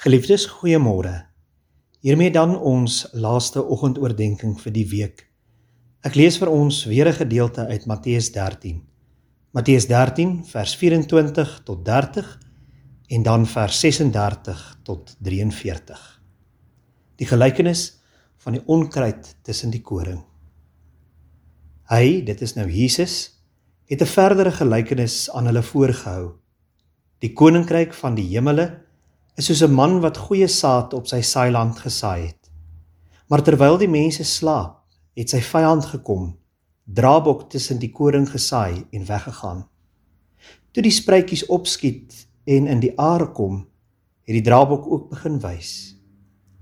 Geliefdes, goeiemôre. Hiermee dan ons laaste oggendoordenkings vir die week. Ek lees vir ons weer 'n gedeelte uit Matteus 13. Matteus 13 vers 24 tot 30 en dan vers 36 tot 43. Die gelykenis van die onkruid tussen die koring. Hy, dit is nou Jesus, het 'n verdere gelykenis aan hulle voorgehou. Die koninkryk van die hemele is soos 'n man wat goeie saad op sy saailand gesaai het. Maar terwyl die mense slaap, het sy vyand gekom, draabok tussen die koring gesaai en weggegaan. Toe die spruitjies opskiet en in die aar kom, het die draabok ook begin wys.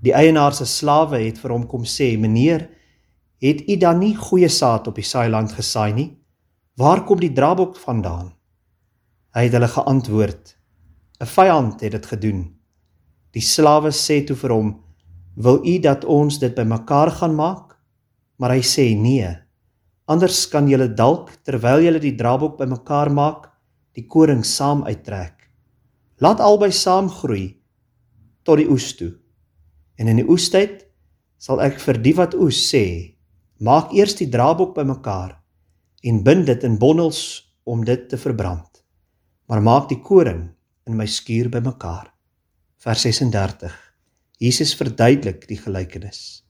Die eienaar se slawe het vir hom kom sê: "Meneer, het u dan nie goeie saad op die saailand gesaai nie? Waar kom die draabok vandaan?" Hy het hulle geantwoord: "’n Vyand het dit gedoen." Die slawe sê toe vir hom: "Wil u dat ons dit bymekaar gaan maak?" Maar hy sê: "Nee. Anders kan julle dalk terwyl julle die draabok bymekaar maak, die koring saam uittrek. Laat albei saam groei tot die oes toe. En in die oestyd sal ek vir die wat oes sê: Maak eers die draabok bymekaar en bind dit in bondels om dit te verbrand. Maar maak die koring in my skuur bymekaar." Vers 36. Jesus verduidelik die gelykenis.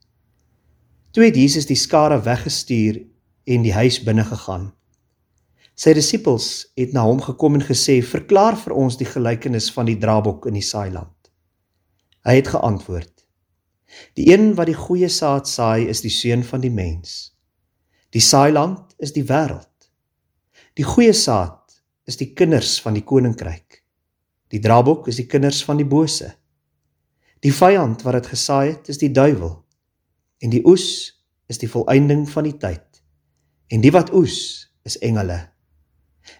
Toe het Jesus die skare weggestuur en die huis binne gegaan. Sy disippels het na hom gekom en gesê: "Verklaar vir ons die gelykenis van die draabok in die saailand." Hy het geantwoord: "Die een wat die goeie saad saai, is die seun van die mens. Die saailand is die wêreld. Die goeie saad is die kinders van die koninkryk. Die draabok is die kinders van die bose. Die vyand wat dit gesaai het, is die duiwel. En die oes is die volëinding van die tyd. En die wat oes, is engele.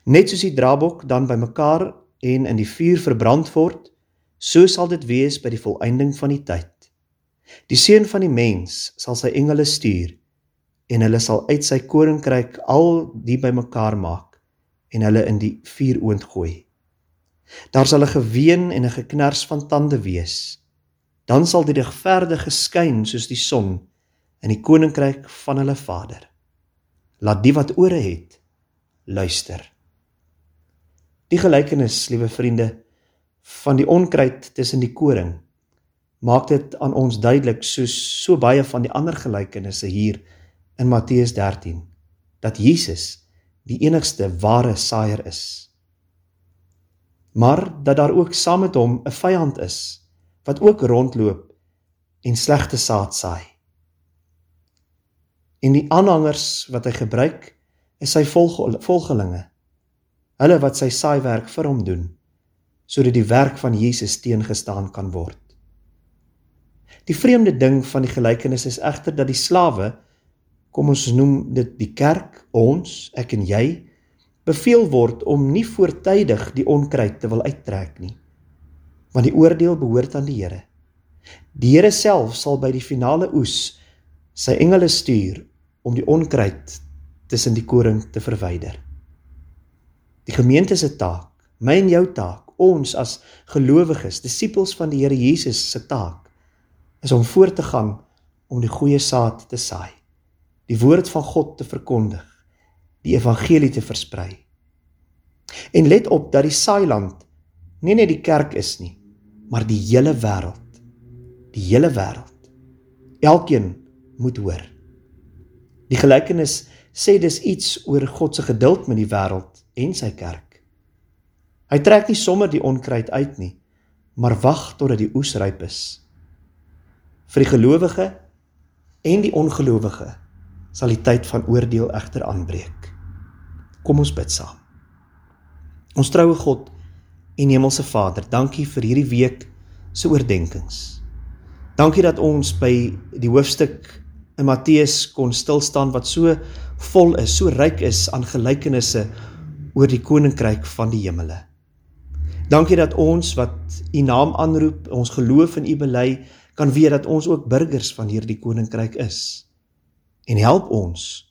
Net soos die draabok dan bymekaar en in die vuur verbrand word, so sal dit wees by die volëinding van die tyd. Die seun van die mens sal sy engele stuur en hulle sal uit sy koninkryk al die bymekaar maak en hulle in die vuuroond gooi. Daar sal 'n geween en 'n geknars van tande wees. Dan sal die regverdige skyn soos die son in die koninkryk van hulle Vader. Laat die wat ore het luister. Die gelykenis, liewe vriende, van die onkruid tussen die koring maak dit aan ons duidelik soos so baie van die ander gelykenisse hier in Matteus 13 dat Jesus die enigste ware saaier is maar dat daar ook saam met hom 'n vyand is wat ook rondloop en slegte saad saai. En die aanhangers wat hy gebruik is sy volgelinge. Hulle wat sy saaiwerk vir hom doen sodat die werk van Jesus teengestaan kan word. Die vreemde ding van die gelykenis is egter dat die slawe kom ons noem dit die kerk, ons, ek en jy beveel word om nie voortydig die onkruid te wil uittrek nie. Want die oordeel behoort aan die Here. Die Here self sal by die finale oes sy engele stuur om die onkruid tussen die koring te verwyder. Die gemeente se taak, my en jou taak, ons as gelowiges, disippels van die Here Jesus se taak is om voort te gaan om die goeie saad te saai, die woord van God te verkondig die evangelie te versprei. En let op dat die saailand nie net die kerk is nie, maar die hele wêreld. Die hele wêreld. Elkeen moet hoor. Die gelykenis sê dis iets oor God se geduld met die wêreld en sy kerk. Hy trek nie sommer die onkruid uit nie, maar wag totdat die oes ryp is. Vir die gelowige en die ongelowige sal die tyd van oordeel egter aanbreek. Kom ons bid saam. Ons troue God en Hemelse Vader, dankie vir hierdie week se oordeenkings. Dankie dat ons by die hoofstuk in Matteus kon stil staan wat so vol is, so ryk is aan gelykenisse oor die koninkryk van die hemele. Dankie dat ons wat u naam aanroep, ons geloof in u bely, kan weet dat ons ook burgers van hierdie koninkryk is. En help ons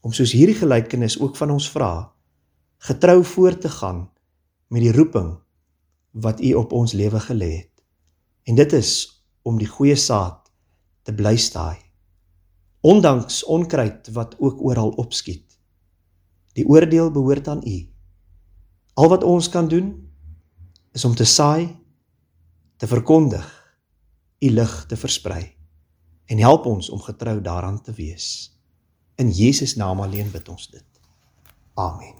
om soos hierdie gelykenis ook van ons vra, getrou voort te gaan met die roeping wat U op ons lewe gelê het. En dit is om die goeie saad te bly staai. Ondanks onkruid wat ook oral opskiet. Die oordeel behoort aan U. Al wat ons kan doen is om te saai, te verkondig, U lig te versprei en help ons om getrou daaraan te wees. In Jesus naam alleen bid ons dit. Amen.